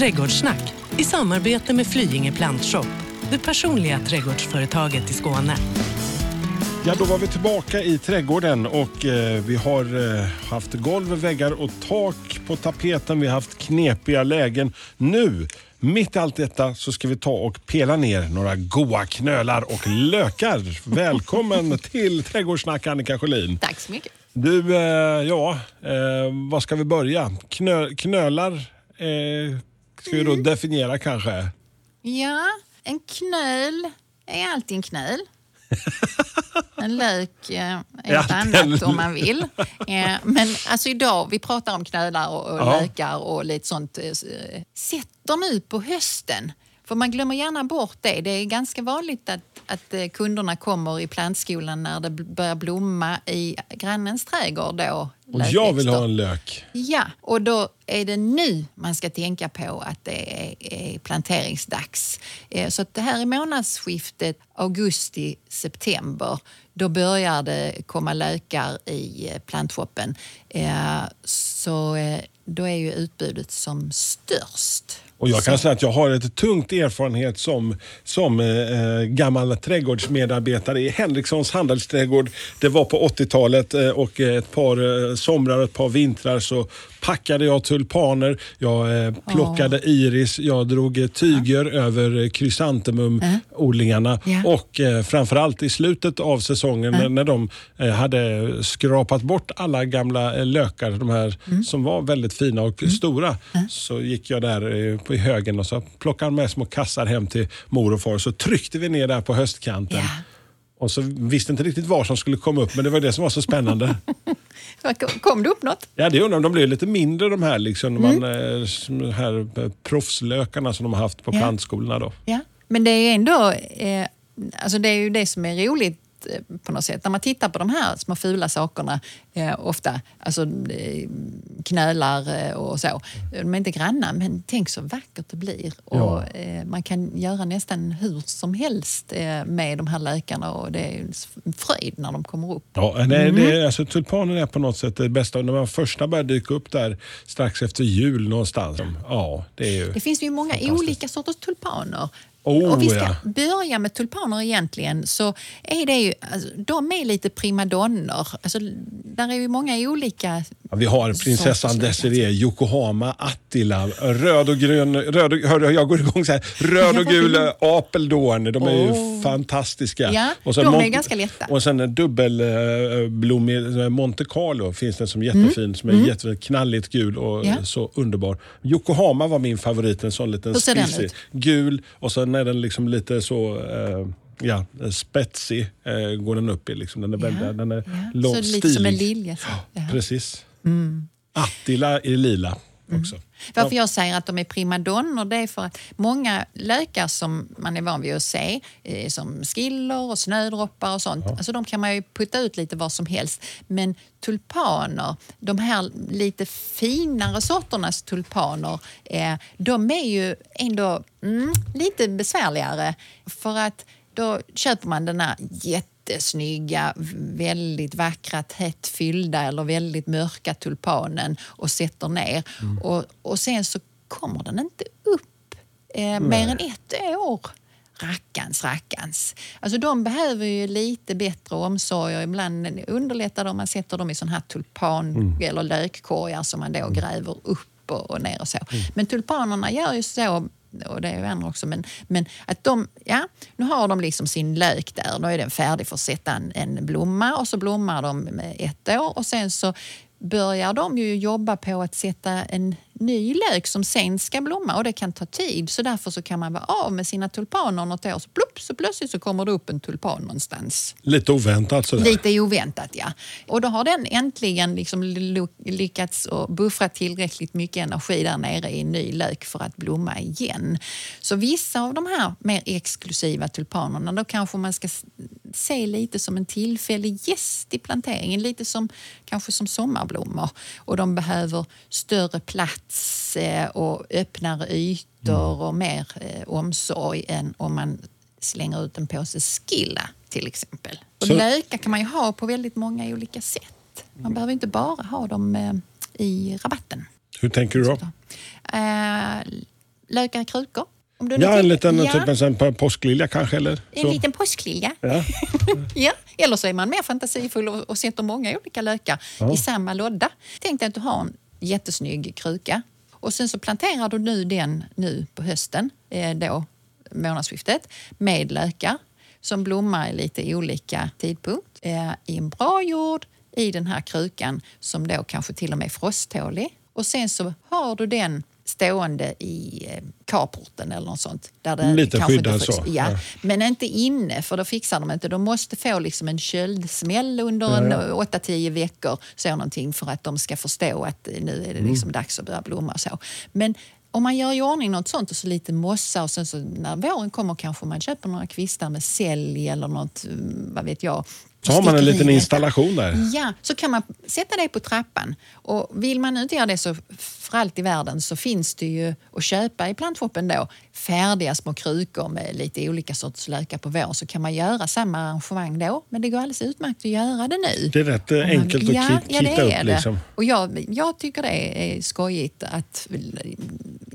Trädgårdssnack i samarbete med Flyinge Plantshop, det personliga trädgårdsföretaget i Skåne. Ja, då var vi tillbaka i trädgården och eh, vi har eh, haft golv, väggar och tak på tapeten. Vi har haft knepiga lägen. Nu, mitt i allt detta, så ska vi ta och pela ner några goa knölar och lökar. Välkommen till Trädgårdssnack Annika Sjölin. Tack så mycket. Du, eh, ja, eh, var ska vi börja? Knö, knölar eh, ska vi då Mm. definiera kanske. Ja, en knöl är alltid en knöl. En lök eh, är Ja, ett annat om man vill. Eh, Men alltså idag, vi pratar om knölar och, och Ja. lökar och lite sånt. eh, s- eh, Sätter nu på hösten. För man glömmer gärna bort det. Det är ganska vanligt att, att eh, kunderna kommer i plantskolan när det börjar blomma i grannens trädgård. Då, Och jag vill ha en lök. Ja, och då är det nu man ska tänka på att det är, är planteringsdags. Eh, Så det här är månadsskiftet augusti-september. Då börjar det komma lökar i eh, plantshoppen. Så då är ju utbudet som störst. Och jag kan säga att jag har ett tungt erfarenhet som, som eh, gammal trädgårdsmedarbetare i Henrikssons handelsträdgård. Det var på 80-talet eh, och ett par eh, somrar och ett par vintrar så packade jag tulpaner, jag eh, plockade iris, jag drog eh, tyger över eh, krysantemumodlingarna Ja. och eh, framförallt i slutet av säsongen när, när de eh, hade skrapat bort alla gamla eh, lökar, de här Mm. som var väldigt fina och stora, så gick jag där eh, på i högen och så plockade med små kassar hem till mor och far så tryckte vi ner där på höstkanten. Ja. Och så visste inte riktigt vad som skulle komma upp men det var det som var så spännande. Kom det upp något? Ja, det undrar om de blev lite mindre de här, liksom, Mm. man, eh, de här eh, proffslökarna som de har haft på Ja. plantskolorna. Då. Ja, men det är ändå eh, alltså det är ju det som är roligt eh, på något sätt. När man tittar på de här små fula sakerna, eh, ofta, alltså eh, knölar eh, och så. De är inte granna, men tänk så vackert det blir. Ja. Och, eh, man kan göra nästan hur som helst eh, med de här lökarna och det är en fröjd när de kommer upp. Ja, nej, Mm. det är, alltså, tulpanen är på något sätt det bästa. När man första börjar dyka upp där strax efter jul någonstans. Ja, det är. Det finns ju många olika sorters tulpaner. Oh, och vi ska ja. börja med tulpaner egentligen. Så är det ju, alltså, de är lite primadonnor. Alltså, där är ju många olika... Ja, vi har prinsessan. Desiree, Yokohama, Attila, röd och grön, röd och, hörde, jag går igång så här, röd och gul eh, apeldån. De är ju Oh. fantastiska. Ja, och sen de är ganska lätta. Och sen en dubbelblommig eh, Monte Carlo finns det som är jättefin, som är jättefin, knalligt gul och Mm. Ja. eh, så underbar. Yokohama var min favorit, en sån liten spissig. Gul och sen är den liksom lite så eh, Ja, spetsig eh, går den upp i. Liksom. Den är, väldigt, den är ja. lång, Så lite som en stilig. lilja. Ja. Precis. Attila i lila också. Varför jag säger att de är primadonnor det är för att många lökar som man är van vid att se, eh, som skiller och snödroppar och sånt, alltså de kan man ju putta ut lite var som helst. Men tulpaner, de här lite finare sorternas tulpaner, eh, de är ju ändå mm, lite besvärligare. För att då köper man den här jättesnygga, väldigt vackra, tätt fyllda eller väldigt mörka tulpanen och sätter ner. Och, och sen så kommer den inte upp eh, mer än ett år. Rackans, rackans. Alltså de behöver ju lite bättre omsorg och ibland underlättar det om man sätter dem i sån här tulpan eller lökkorgar som man då gräver upp och, och ner och så. Men tulpanerna gör ju så och det är ju andra också, men, men att de, ja, nu har de liksom sin lök där, nu är den färdig för att sätta en, en blomma och så blommar de med ett år och sen så börjar de ju jobba på att sätta en ny lök som sen ska blomma och det kan ta tid så därför så kan man vara av med sina tulpaner något år så plupp så plötsligt så kommer det upp en tulpan någonstans. Lite oväntat sådär. Lite oväntat, ja. Och då har den äntligen liksom ly- lyckats buffra tillräckligt mycket energi där nere i en ny lök för att blomma igen. Så vissa av de här mer exklusiva tulpanerna, då kanske man ska se lite som en tillfällig gäst i planteringen, lite som kanske som sommarblommor. Och de behöver större plats eh, och öppnare ytor och mer eh, omsorg än om man slänger ut en påse skilla till exempel. Och Så- lökar kan man ju ha på väldigt många olika sätt. Man behöver inte bara ha dem eh, i rabatten. Hur tänker du då? Eh, lökar i krukor. Om du Ja, en liten ja, typ en påsklilja kanske eller? en så. liten påsklilja. Ja. Ja, eller så är man mer fantasifull och, och sätter många olika lökar i samma låda. Tänk dig att du har en jättesnygg kruka och sen så planterar du nu den nu på hösten, eh, då månadsskiftet, med lökar som blommar i lite olika tidpunkt eh, i en bra jord i den här krukan som då kanske till och med är frosttålig. Och sen så har du den stående i eh, carporten eller något sånt. Där det Lite skyddad så, Ja, ja. men inte inne, för då fixar de inte. De måste få liksom en köldsmäll under en Ja, 8-10 veckor så någonting för att de ska förstå att eh, nu är det liksom Mm. dags att börja blomma. Så. Men om man gör i ordning något sånt och så lite mossa och sen så när våren kommer kanske man köper några kvistar med sälj eller något, mm, vad vet jag. Så har man en liten installation där. Ja, så kan man sätta det på trappan. Och vill man inte göra det så för allt i världen så finns det ju att köpa i plantshoppen då färdiga små krukor med lite olika sorters lökar på vår så kan man göra samma arrangemang då. Men det går alldeles utmärkt att göra det nu. Det är rätt eh, man- enkelt att ja, kit- ja, det kitta är upp. det. Liksom. Och jag, jag tycker det är skojigt att...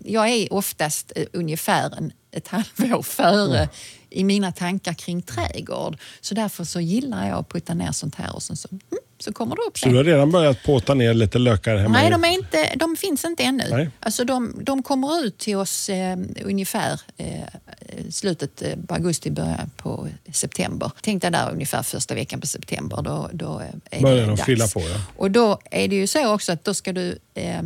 Jag är oftast eh, ungefär en, ett halvår före i mina tankar kring trädgård. Så därför så gillar jag att putta ner sånt här och sen så, mm, så kommer det upp Så du har redan börjat påta ner lite lökar hemma? Nej, de, är inte, de finns inte ännu. Nej. Alltså de, de kommer ut till oss eh, ungefär eh, slutet eh, på augusti, början på september. Tänk dig där ungefär första veckan på september. Då, då är Börjar det de dags. fylla på, ja. Och då är det ju så också att då ska du eh,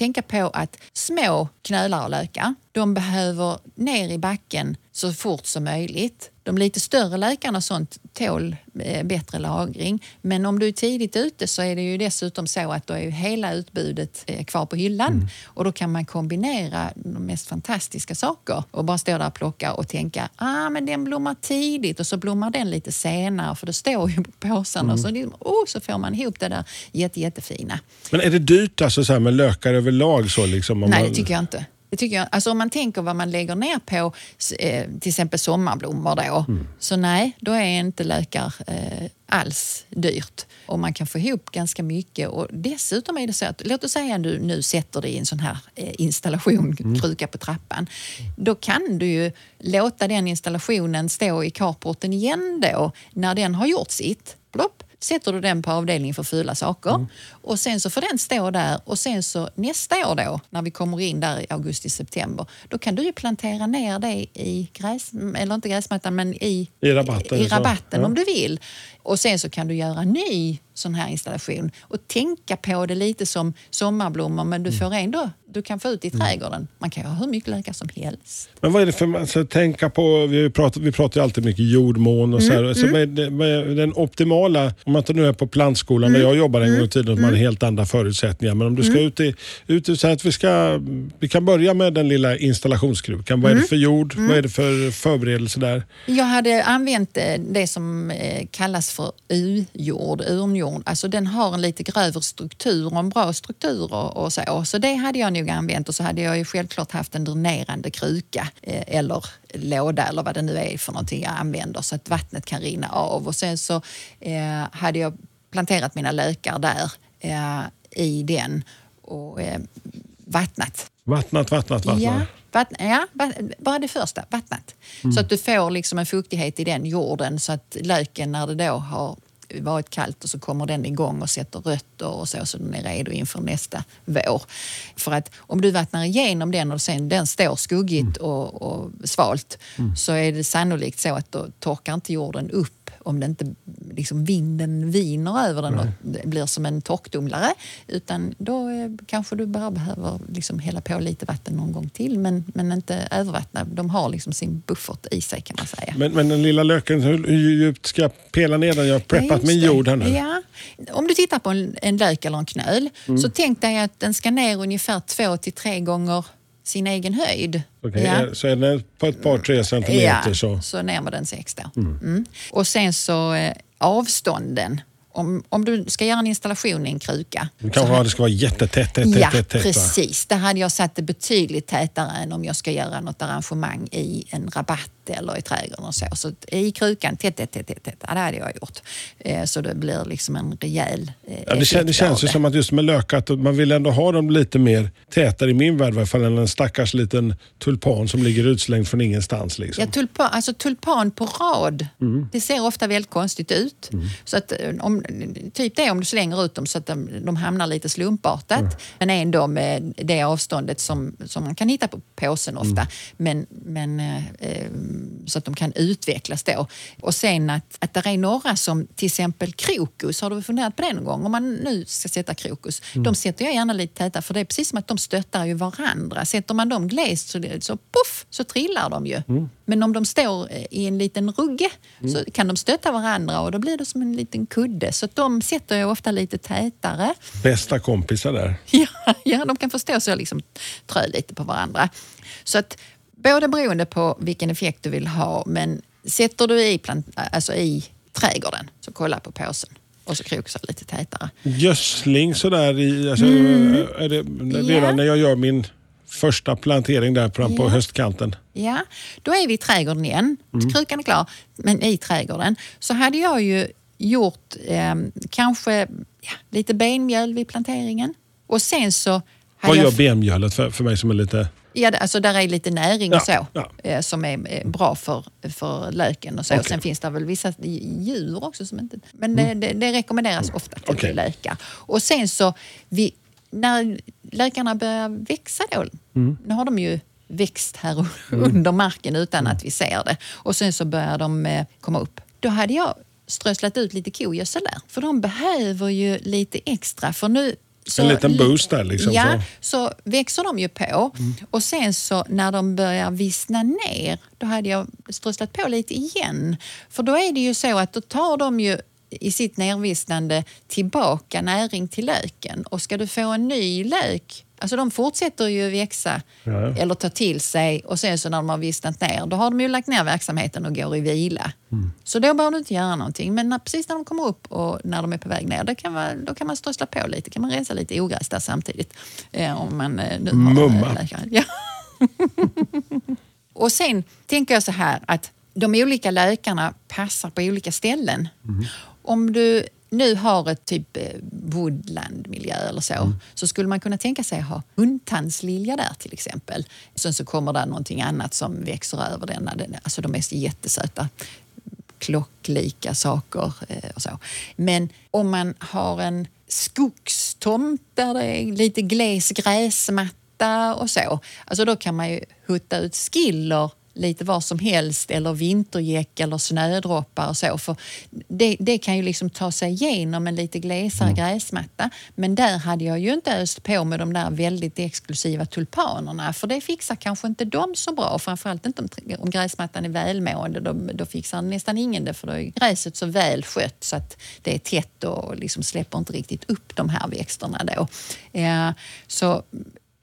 tänka på att små knölar och lökar, de behöver ner i backen så fort som möjligt. De lite större lökarna och sånt tål eh, bättre lagring. Men om du är tidigt ute så är det ju dessutom så att då är ju hela utbudet eh, kvar på hyllan. Mm. Och då kan man kombinera de mest fantastiska saker och bara stå där och plocka och tänka ah, men den blommar tidigt och så blommar den lite senare för det står ju på påsarna. Mm. Och så, liksom, oh, så får man ihop det där jätte, jättefina. Men är det dyrt alltså, så med lökar överlag? Så, liksom, om Nej, man... det tycker jag inte. Det tycker jag, alltså om man tänker vad man lägger ner på eh, till exempel sommarblommor då, Mm. så nej, då är inte lökar eh, alls dyrt. Och man kan få ihop ganska mycket. Och dessutom är det så att, låt oss säga att du nu sätter dig i en sån här eh, installation, Mm. kruka på trappan. Då kan du ju låta den installationen stå i carporten igen då, när den har gjort sitt. Plopp, sätter du den på avdelningen för fula saker Mm. och sen så får den stå där och sen så nästa år då när vi kommer in där i augusti-september då kan du ju plantera ner det i gräs, eller inte gräsmattan men i, I rabatten, i så. rabatten Ja. om du vill. Och sen så kan du göra ny sån här installation och tänka på det lite som sommarblommor men Mm. du får ändå, du kan få ut i trädgården. Man kan ju ha hur mycket lökar som helst. Men vad är det för ska tänka på? Vi pratar, vi pratar ju alltid mycket jordmån och så Mm, här. Så vad är den optimala, om man inte nu är på plantskolan Mm. där jag jobbade en gång i tiden, och man har helt andra förutsättningar. Men om du ska Mm. ut i, ut i så att vi ska, vi kan börja med den lilla installationskrukan. Vad är Mm. det för jord? Vad är det för förberedelse där? Jag hade använt eh, det som eh, kallas för U-jord, urnjord. Alltså den har en lite grövre struktur och en bra struktur och, och så. Så det hade jag nog använt och så hade jag ju självklart haft en dränerande kruka eh, eller låda eller vad det nu är för någonting jag använder så att vattnet kan rinna av. Och sen så eh, hade jag planterat mina lökar där eh, i den och eh, vattnat. Vattnat, vattnat, vattnat. Ja, vattn, ja, bara det första, vattnat. Så att du får liksom en fuktighet i den jorden så att löken när det då har varit kallt och så kommer den igång och sätter rötter och så, så den är redo inför nästa vår. För att om du vattnar igenom den och sen den står skuggigt och, och svalt så är det sannolikt så att då torkar inte jorden upp om det inte liksom vinden viner över den och det blir som en torktumlare. Utan då eh, kanske du bara behöver liksom hälla på lite vatten någon gång till men, men inte övervattna. De har liksom sin buffert i sig kan man säga. Men, men den lilla löken, hur, hur djupt ska jag pela ner den? Jag har preppat Ja, min jord här nu. Ja. Om du tittar på en, en lök eller en knöl Mm. så tänk dig att den ska ner ungefär två till tre gånger sin egen höjd. Okej, Ja. är- Så är den på ett par, tre centimeter Ja, så... så ner med den sex då. Mm. Och sen så eh, avstånden. Om, om du ska göra en installation i en kruka. Det kanske här- ha- det ska vara jättetätt, tätt, Ja, tätt, tätt, precis. Där hade jag satt det betydligt tätare än om jag ska göra något arrangemang i en rabatt eller i trädgården och så. Så i krukan, tätt, tätt, tätt, tätt. Ja, det hade jag gjort. Eh, så det blir liksom en rejäl eh, Ja, det, kän, det känns ju som att just med lök att man vill ändå ha dem lite mer tätare i min värld i alla fall än en stackars liten tulpan som ligger utslängd från ingenstans. Liksom. Ja, tulpan, alltså tulpan på rad, det ser ofta väldigt konstigt ut. Så att, eh, om, typ det om du slänger ut dem så att de, de hamnar lite slumpartat. Men ändå med det avståndet som, som man kan hitta på påsen ofta. Men, men, eh, eh, så att de kan utvecklas då. Och sen att, att det är några som, till exempel krokus, har du funderat på det någon gång? Om man nu ska sätta krokus, de sätter jag gärna lite tätare för det är precis som att de stöttar ju varandra. Sätter man dem glest så, så puff så trillar de ju. Men om de står eh, i en liten rugge så kan de stötta varandra och då blir det som en liten kudde. Så de sätter jag ofta lite tätare. Bästa kompisar där. Ja, ja, de kan förstå så liksom trö lite på varandra. Så att både beroende på vilken effekt du vill ha, men sätter du i, plant, alltså i trädgården, så kolla på påsen. Och så krokusar lite tätare. Gödsling sådär i, alltså, är det, redan Mm. Ja. när jag gör min första plantering där på, Ja. höstkanten. Ja, då är vi i trädgården igen. Krukan är klar, men i trädgården så hade jag ju gjort eh, kanske ja, lite benmjöl vid planteringen. Och sen så... Vad jag gör benmjölet för, för mig som är lite... Ja, alltså där är lite näring och så ja. eh, som är eh, bra för, för löken och så. Okej. Sen finns det väl vissa djur också som inte... Men det, det, det rekommenderas ofta till Mm. Okej. lökar. Och sen så, vi, när lökarna börjar växa då, Mm. nu har de ju växt här under marken utan Mm. att vi ser det. Och sen så börjar de eh, komma upp. Då hade jag strösslat ut lite kogödsel där. För de behöver ju lite extra. För nu så En liten boost där liksom. Ja, Så. så växer de ju på. Och sen så när de börjar vissna ner, då hade jag strösslat på lite igen. För då är det ju så att då tar de ju i sitt nervissnande tillbaka näring till löken. Och ska du få en ny lök, alltså de fortsätter ju växa Ja. eller ta till sig och sen så när de har vissnat ner, då har de ju lagt ner verksamheten och går i vila. Så då behöver du inte göra någonting. Men när, precis när de kommer upp och när de är på väg ner, då kan man, då kan man strössla på lite. kan man rensa lite ogräs där samtidigt. Eh, om man eh, nu har, Mumma. eh. Ja. och sen tänker jag så här att de olika lökarna passar på olika ställen. Om du nu har ett typ eh, woodlandmiljö eller så, så skulle man kunna tänka sig att ha hundtandslilja där till exempel. Sen så kommer det någonting annat som växer över denna. Den- Alltså de är jättesöta klocklika saker eh, och så. Men om man har en skogstomt där det är lite gles gräsmatta och så, alltså då kan man ju hutta ut skiller lite var som helst eller vintergäck eller snödroppar och så. För det, det kan ju liksom ta sig igenom en lite glesare gräsmatta. Men där hade jag ju inte öst på med de där väldigt exklusiva tulpanerna för det fixar kanske inte de så bra. Framförallt inte om, om gräsmattan är välmående. Då, då fixar nästan ingen det för då är gräset så väl skött så att det är tätt och liksom släpper inte riktigt upp de här växterna då. Eh, så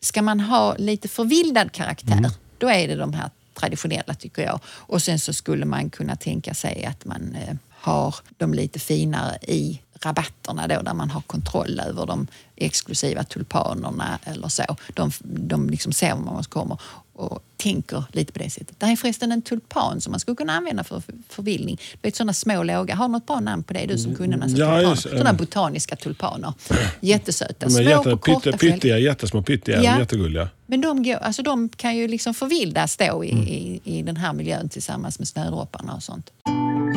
ska man ha lite förvildad karaktär, då är det de här traditionella tycker jag. Och sen så skulle man kunna tänka sig att man eh, har de lite finare i rabatterna då där man har kontroll över de exklusiva tulpanerna eller så. De, de liksom ser var man kommer och tänker lite på det sättet. Det här är förresten en tulpan som man skulle kunna använda för förvildning. Du vet sådana små låga. Har du något bra namn på det? Du som kunde massa Ja, tulpaner. det. Sådana botaniska tulpaner. Jättesöta. Små jätte, på korta pytte, pyttiga, jättesmå pyttiga, Ja. jättegulliga. Men de, går, alltså de kan ju liksom förvildas då i, Mm. i, i den här miljön tillsammans med snödropparna och sånt.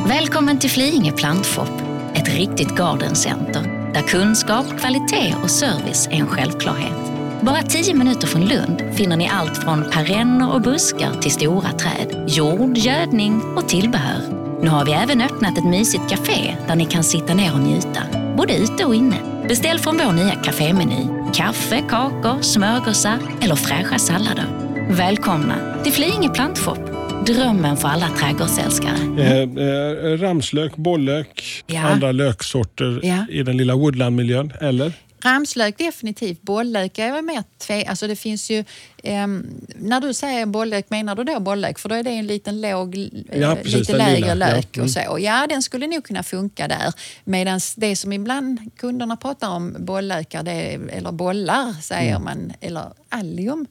Välkommen till Flyinge plantshop, ett riktigt gardencenter där kunskap, kvalitet och service är en självklarhet. Bara 10 minuter från Lund finner ni allt från perenner och buskar till stora träd, jord, gödning och tillbehör. Nu har vi även öppnat ett mysigt café där ni kan sitta ner och njuta, både ute och inne. Beställ från vår nya kafémeny. Kaffe, kakor, smörgåsar eller fräscha sallader. Välkomna till Flyinge plantshop, drömmen för alla trädgårdsälskare. Eh, eh, ramslök, bollök, Ja. andra löksorter Ja. i den lilla woodlandmiljön, eller? Ramslök definitivt, bolllök är väl mer tve... Alltså det finns ju... ehm, när du säger bolllök, menar du då bolllök? För då är det en liten låg, eh, Ja, precis, lite lägre lilla. Ja, lök mm. och så. Ja, den skulle nog kunna funka där. Medan det som ibland kunderna pratar om bolllökar, det är, eller bollar säger Mm. man, eller allium.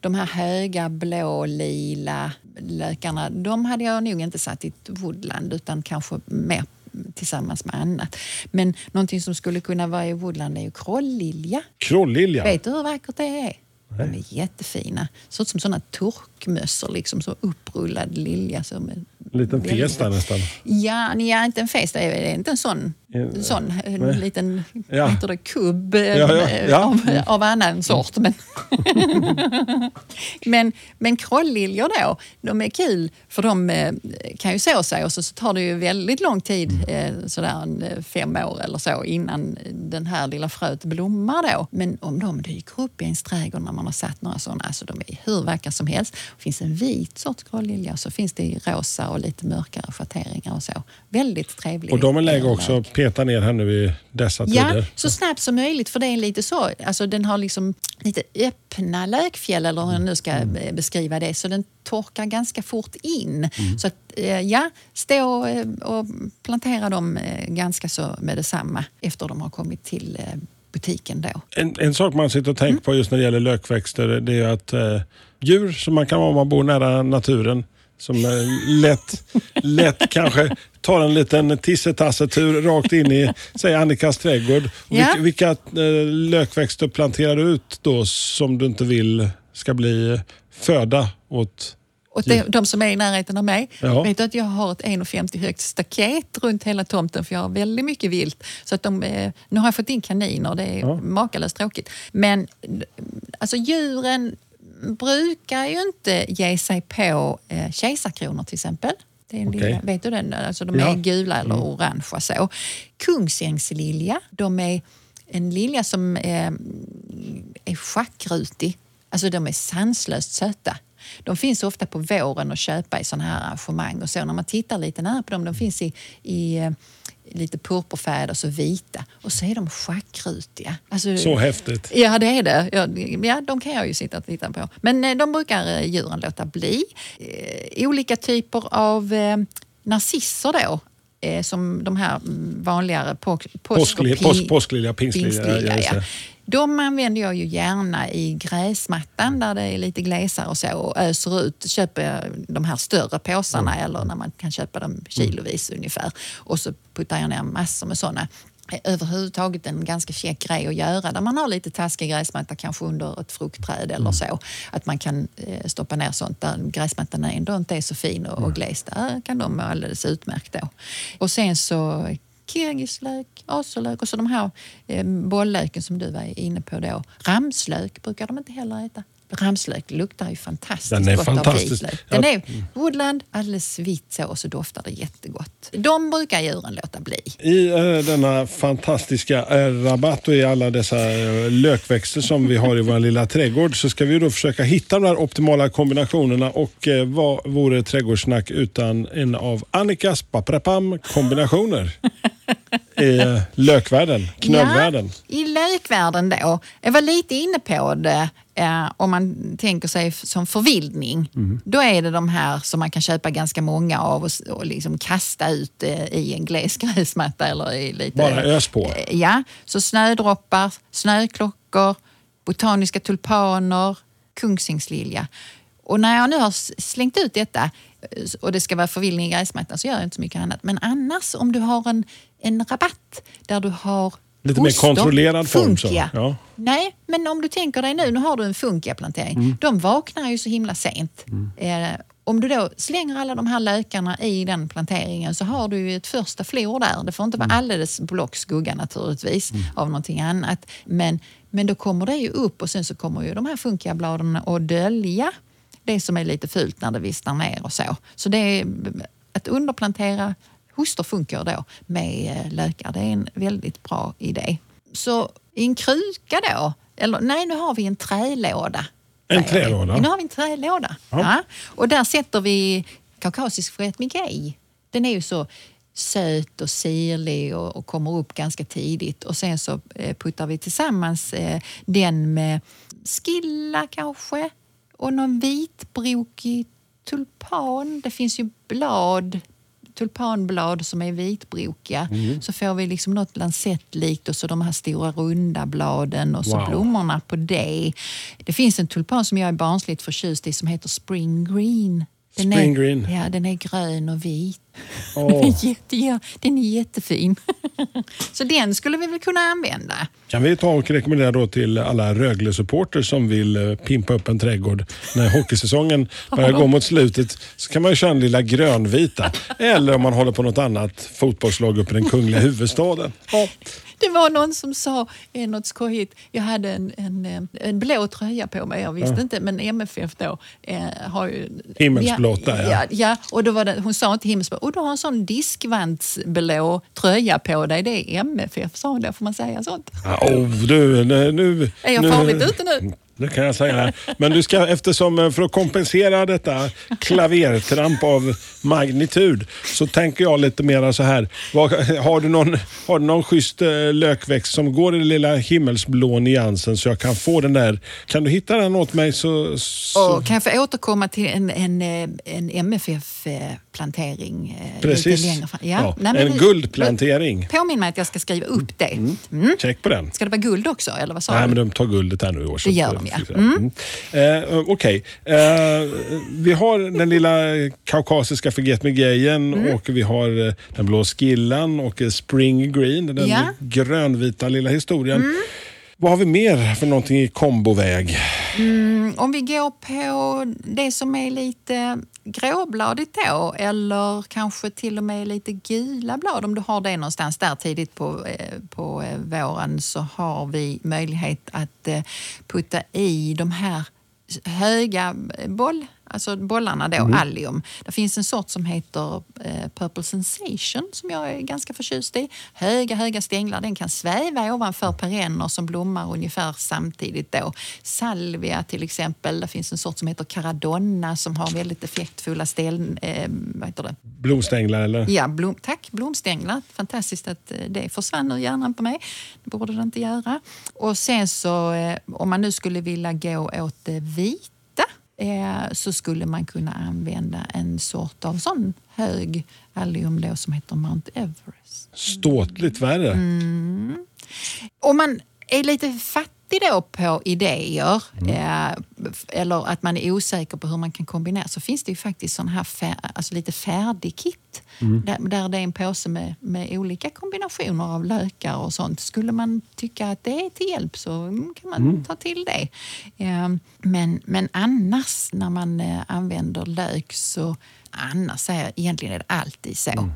De här höga blå, lila, lökarna, de hade jag nog inte satt i ett woodland utan kanske mer tillsammans med annat. Men någonting som skulle kunna vara i woodland är ju krållilja. Krållilja? Vet du hur vackert det är? De är jättefina. Ser ut som såna turkmössor, liksom, så upprullad lilja. Är En liten väldigt- fes där nästan. Ja, ja, inte en fes. Det är, inte en sån, Ja, sån en liten Ja. heter det, kubb eh, Ja, ja, ja. Av, av annan sort. Men, men, men krålliljor då, de är kul för de eh, kan ju så sig och så, så tar det ju väldigt lång tid, eh, sådär en, eh, fem år eller så, innan den här lilla fröet blommar då. Men om de dyker upp i ens trädgård när man har satt några sådana, alltså de är hur vackra som helst. Finns en vit sorts krållilja och så finns det i rosa och lite mörkare schatteringar och så. Väldigt trevligt. Och de är läge också att peta ner här nu i dessa Ja, tider. så snabbt som möjligt för det är lite så. Alltså den har liksom lite öppna lökfjäll eller hur jag nu ska Mm. beskriva det. Så den torkar ganska fort in. Mm. Så att, eh, ja, stå eh, och plantera dem eh, ganska så med detsamma efter de har kommit till butiken då. En, en sak man sitter och tänker på just när det gäller lökväxter det är att djur som man kan vara om man bor nära naturen som eh, lätt, lätt kanske tar en liten tissetassetur rakt in i säg Annikas trädgård. Ja. Vilka, eh, lökväxter planterar du ut då som du inte vill ska bli föda åt Och det, de som är i närheten av mig, Ja. vet du att jag har ett 1,50 högt staket runt hela tomten för jag har väldigt mycket vilt. Så att de, eh, nu har jag fått in kaniner, det är Ja. makalöst tråkigt. Men alltså djuren brukar ju inte ge sig på eh, kejsarkronor till exempel. Det är en Okej. lilla, vet du den? Alltså de Ja. är gula eller orangea så. Kungsängslilja, de är en lilja som eh, är schackrutig. Alltså de är sanslöst söta. De finns ofta på våren att köpa i sådana här arrangemang och så. När man tittar lite nära på dem, de finns i, i eh, lite purpurfärgade och så vita. Och så är de schackrutiga. Alltså, så häftigt. Ja, det är det. Ja, de kan jag ju sitta och titta på. Men eh, de brukar eh, djuren låta bli. Eh, olika typer av narcisser då, som de här mm, vanligare påsk, och Påskli- pi- påsk- påsklilja, pingstlilja, pingstlilja, ja, just ja. det. De använder jag ju gärna i gräsmattan där det är lite glesare och så och öser ut, köper de här större påsarna Mm. eller när man kan köpa dem kilovis ungefär. Och så puttar jag ner massor med sådana. Överhuvudtaget en ganska käck grej att göra där man har lite taskig gräsmatta kanske under ett fruktträd eller Mm. så. Att man kan eh, stoppa ner sånt där gräsmattan ändå inte är så fin och, Mm. och gles. Där kan de må alldeles utmärkt då. Och sen så kirgislök, azelök och så de här eh, bolllöken som du var inne på då. Ramslök brukar de inte heller äta. Ramslök luktar ju fantastiskt Den är gott fantastisk. av vitlök. Den är woodland, alldeles vitt så och så doftar det jättegott. De brukar djuren låta bli. I eh, denna fantastiska eh, rabatt och i alla dessa eh, lökväxter som vi har i vår lilla trädgård så ska vi då försöka hitta de här optimala kombinationerna och eh, vad vore trädgårdssnack utan en av Annikas paprapam kombinationer i eh, lökvärlden, knölvärlden. Ja, I lökvärlden då. Jag var lite inne på det eh, om man tänker sig som förvildning. Mm. Då är det de här som man kan köpa ganska många av och, och liksom kasta ut eh, i en gles gräsmatta eller i lite... Bara ös på. Eh, Ja, så snödroppar, snöklockor, botaniska tulpaner, kungsängslilja. Och när jag nu har slängt ut detta och det ska vara förvildning i gräsmattan så gör jag inte så mycket annat. Men annars om du har en, en rabatt där du har Lite mer kontrollerad form funkia. ja. Nej, men om du tänker dig nu, nu har du en funkia-plantering. Mm. De vaknar ju så himla sent. Eh, om du då slänger alla de här lökarna i den planteringen så har du ju ett första flor där. Det får inte vara Mm. alldeles block skugga naturligtvis av någonting annat. Men, men då kommer det ju upp och sen så kommer ju de här funkiabladen att dölja det som är lite fult när det vissnar ner och så. Så det är att underplantera hostor funkar då med eh, lökar. Det är en väldigt bra idé. Så i en kruka då, eller nej nu har vi en trälåda. En trälåda? Nu har vi en trälåda. Ja. Ja. Och där sätter vi kaukasisk fred migej. Den är ju så söt och sirlig och, och kommer upp ganska tidigt. Och sen så eh, puttar vi tillsammans eh, den med skilla kanske och någon vitbrokig tulpan. Det finns ju blad, tulpanblad som är vitbrokiga. Mm. Så får vi liksom något lansettlikt och så de här stora runda bladen och så Wow. blommorna på det. Det finns en tulpan som jag är barnsligt förtjust i som heter Spring Green. Den Spring är, green. Ja, den är grön och vit. Är jätte, den är jättefin. Så den skulle vi väl kunna använda. Kan vi ta och rekommendera då till alla Rögle-supporter som vill eh, pimpa upp en trädgård när hockeysäsongen börjar gå mot slutet så kan man ju köra en lilla grönvita. Eller om man håller på något annat fotbollslag uppe i den kungliga huvudstaden. Ja. Det var någon som sa eh, något skojigt. Jag hade en, en, eh, en blå tröja på mig. Jag visste inte, men MFF då eh, har ju... Himmelsblått där, ja. ja. ja och då var det, hon sa inte himmelsblå. Och du har en sån diskvantsblå tröja på dig. Det är MFF, sa hon. Där får man säga sånt. Ja, oh, du, nu, nu, Är jag farligt ute nu? Det kan jag säga. Men du ska, eftersom eh, för att kompensera detta klavertramp av magnitud så tänker jag lite mer så här. Vad, har, du någon, har du någon schysst eh, lökväxt som går i den lilla himmelsblå nyansen så jag kan få den där? Kan du hitta den åt mig så... så kan jag få återkomma till en, en, eh, en MFF-plantering precis. längre fram? Ja, Nej, men en nu- guldplantering. Påminn mig att jag ska skriva upp det. Mm. Check på den. Ska det vara guld också, eller vad sa Nej, du? men de tar guldet här nu i år. Det gör att- de, ja. det. Mm. Eh, Okej. Eh, vi har den lilla kaukasiska Forget Me Gayen Mm. och vi har eh, den blå skillan och eh, Spring Green, den Ja. Mm. grönvita lilla historien. Vad har vi mer för någonting i komboväg? Mm, om vi går på det som är lite gråbladigt då eller kanske till och med lite gula blad. Om du har det någonstans där tidigt på, eh, på eh, våren så har vi möjlighet att eh, putta i de här höga boll, alltså bollarna då, allium. Det finns en sort som heter eh, Purple Sensation som jag är ganska förtjust i. Höga, höga stänglar. Den kan sväva ovanför perenner som blommar ungefär samtidigt då. Salvia till exempel. Det finns en sort som heter Caradonna som har väldigt effektfulla ställ, eh, vad heter det? Blomstänglar eller? Ja, blom, tack. Blomstänglar. Fantastiskt att eh, det försvann ur hjärnan på mig. Det borde det inte göra. Och sen så, eh, om man nu skulle vilja gå åt det vita eh, så skulle man kunna använda en sort av sån hög allium då som heter Mount Everest. Ståtligt värre. Mm. Om man är lite fattig då på idéer eh, eller att man är osäker på hur man kan kombinera så finns det ju faktiskt sån här fär, alltså lite färdig kit där, där det är en påse med, med olika kombinationer av lökar och sånt. Skulle man tycka att det är till hjälp så mm, kan man ta till det. Eh, men, men annars när man eh, använder lök så annars jag egentligen är det alltid så.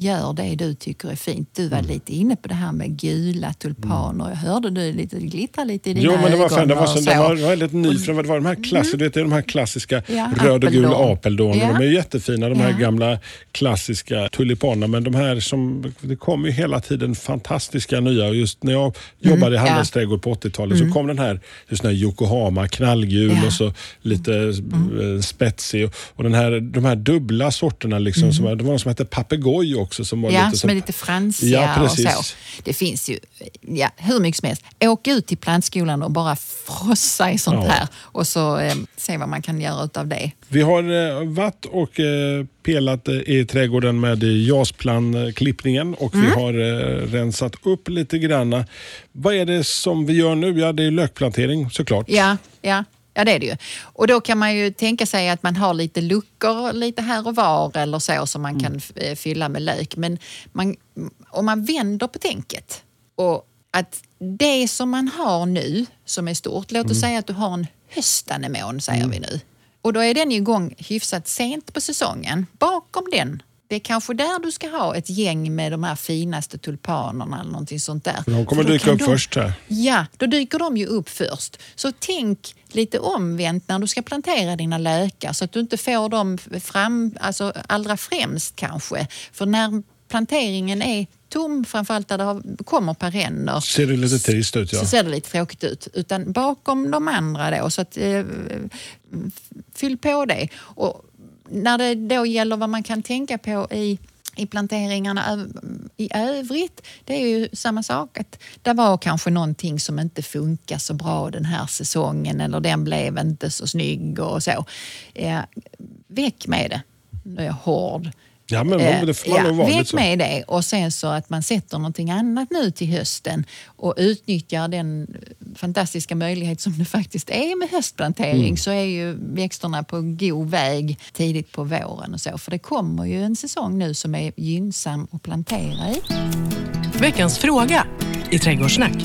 Gör det du tycker är fint. Du var lite inne på det här med gula tulpaner. Jag hörde du lite glittra lite i dina Jo, men det var, ögon. fan, det var, så, det var väldigt ny. För det var de här klassiska, du vet, de här klassiska Ja, röd och gul apeldon. Ja. De är jättefina, de här Ja. gamla klassiska tulipanerna. Men de här som, det kommer ju hela tiden fantastiska nya. Och Just när jag jobbade i Mm, ja. Mm. handelsträdgård på 80-talet så kom den här, just den här Yokohama, knallgul. Mm. och så lite eh, spetsig. Och, den här, de här dubbla sorterna, liksom, som, var- det var någon som hette papegoj också. Som var Mm. Ja, lite som är lite fransiga Ja, och precis. så. Det finns ju ja, hur mycket som helst. Åk ut till plantskolan och bara frossa i sånt Ja. här och så eh, se vad man kan göra utav det. Vi har eh, varit och eh, pelat eh, i trädgården med jasplanklippningen och vi har eh, rensat upp lite granna. Vad är det som vi gör nu? Ja, det är lökplantering såklart. Ja, ja. Ja, det är det ju. Och då kan man ju tänka sig att man har lite luckor lite här och var eller så som man kan eh, fylla med lök. Men man, om man vänder på tänket och att det som man har nu som är stort, låt oss säga att du har en höstanemon säger vi nu. Och då är den igång hyfsat sent på säsongen. Bakom den, det är kanske där du ska ha ett gäng med de här finaste tulpanerna eller någonting sånt där. De kommer dyka upp de- först här. Ja, då dyker de ju upp först. Så tänk lite omvänt när du ska plantera dina lökar så att du inte får dem fram, alltså allra främst kanske. För när planteringen är tom, framförallt där det har, kommer perenner, Ser det lite trist ut ja. så ser det lite tråkigt ut. Utan bakom de andra då, så att eh, fyll på det. Och när det då gäller vad man kan tänka på i i planteringarna i övrigt, det är ju samma sak. Att det var kanske någonting som inte funkar så bra den här säsongen eller den blev inte så snygg och så. Eh, väck med det. Nu är jag hård. Ja, men Eh, det får man nog vara väck med det och sen så att man sätter någonting annat nu till hösten och utnyttjar den fantastiska möjlighet som det faktiskt är med höstplantering Mm. så är ju växterna på god väg tidigt på våren och så. För det kommer ju en säsong nu som är gynnsam att plantera i. Veckans fråga i Trädgårdssnack.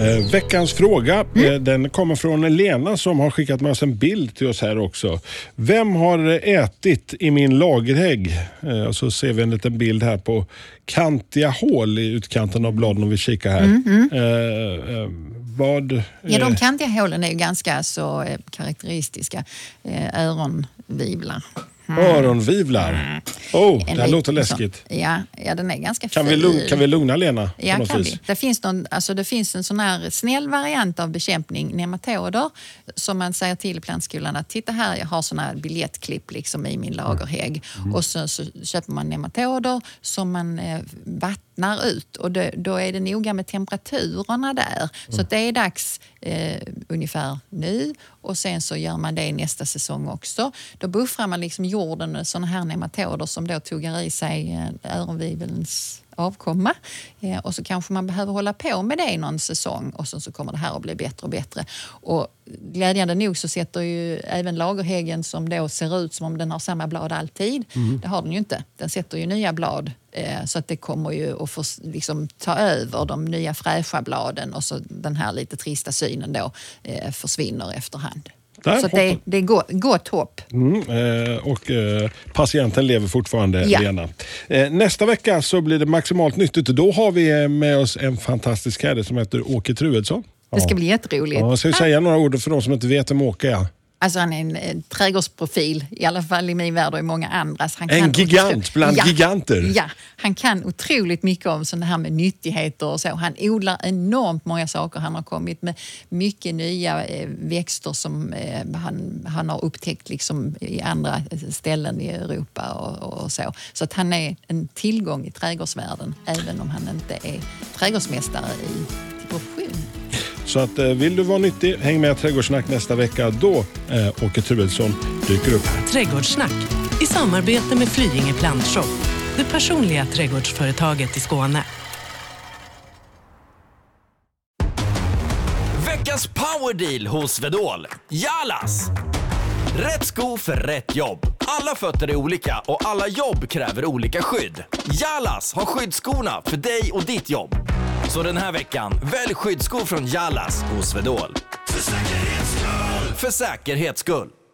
Eh, veckans fråga Mm. eh, den kommer från Lena som har skickat med oss en bild till oss här också. Vem har ätit i min lagerhägg? Eh, och så ser vi en liten bild här på kantiga hål i utkanten av bladen om vi kikar här. Eh, eh, vad... Mm, Ja, de eh, kantiga hålen är ju ganska så eh, karaktäristiska. Eh, öronvivlar. Öronvivlar. Oh, det här låter sån- läskigt. Ja, ja, den är ganska Kan vi, ful. lugn, kan vi lugna Lena? Ja, kan vis? vi. Det finns, någon, alltså det finns en sån här snäll variant av bekämpning, nematoder, som man säger till plantskolan att titta här, jag har såna här biljettklipp liksom i min lagerhägg. Mm. Och så, så köper man nematoder som man eh, vattnar ut och det, då är det noga med temperaturerna där. Mm. Så att det är dags eh, ungefär nu och sen så gör man det nästa säsong också. Då buffrar man liksom jorden med såna här nematoder som då tuggar i sig eh, öronvivelns avkomma. Eh, och så kanske man behöver hålla på med det i någon säsong och sen så kommer det här att bli bättre och bättre. Och glädjande nog så sätter ju även lagerhäggen som då ser ut som om den har samma blad alltid. Det har den ju inte. Den sätter ju nya blad eh, så att det kommer ju att få liksom, ta över de nya fräscha bladen och så den här lite trista synen då eh, försvinner efterhand. Där så det, det är gott, gott hopp. Mm, eh, och eh, patienten lever fortfarande, Ja. Lena. Eh, nästa vecka så blir det maximalt nyttigt och då har vi med oss en fantastisk herre som heter Åke Truedsson. Det ska bli jätteroligt. Ja, jag ska säga några ord för de som inte vet vem Åke är. Alltså han är en, en trädgårdsprofil, i alla fall i min värld och i många andras. Han En gigant bland giganter. Ja, han kan otroligt mycket om sånt här med nyttigheter och så. Han odlar enormt många saker. Han har kommit med mycket nya eh, växter som eh, han, han har upptäckt liksom i andra ställen i Europa och, och så. Så att han är en tillgång i trädgårdsvärlden, även om han inte är trädgårdsmästare i profession. Så att, eh, vill du vara nyttig, häng med Trädgårdssnack nästa vecka. Då eh, Åke Truedsson dyker upp här. Trädgårdssnack i samarbete med Flyinge Plantshop. Det personliga trädgårdsföretaget i Skåne. Veckans powerdeal hos Vedol. Jalas! Rätt sko för rätt jobb. Alla fötter är olika och alla jobb kräver olika skydd. Jalas har skyddsskorna för dig och ditt jobb. Så den här veckan, välj skyddsskor från Jallas hos Vedol. För säkerhets skull! För säkerhets skull.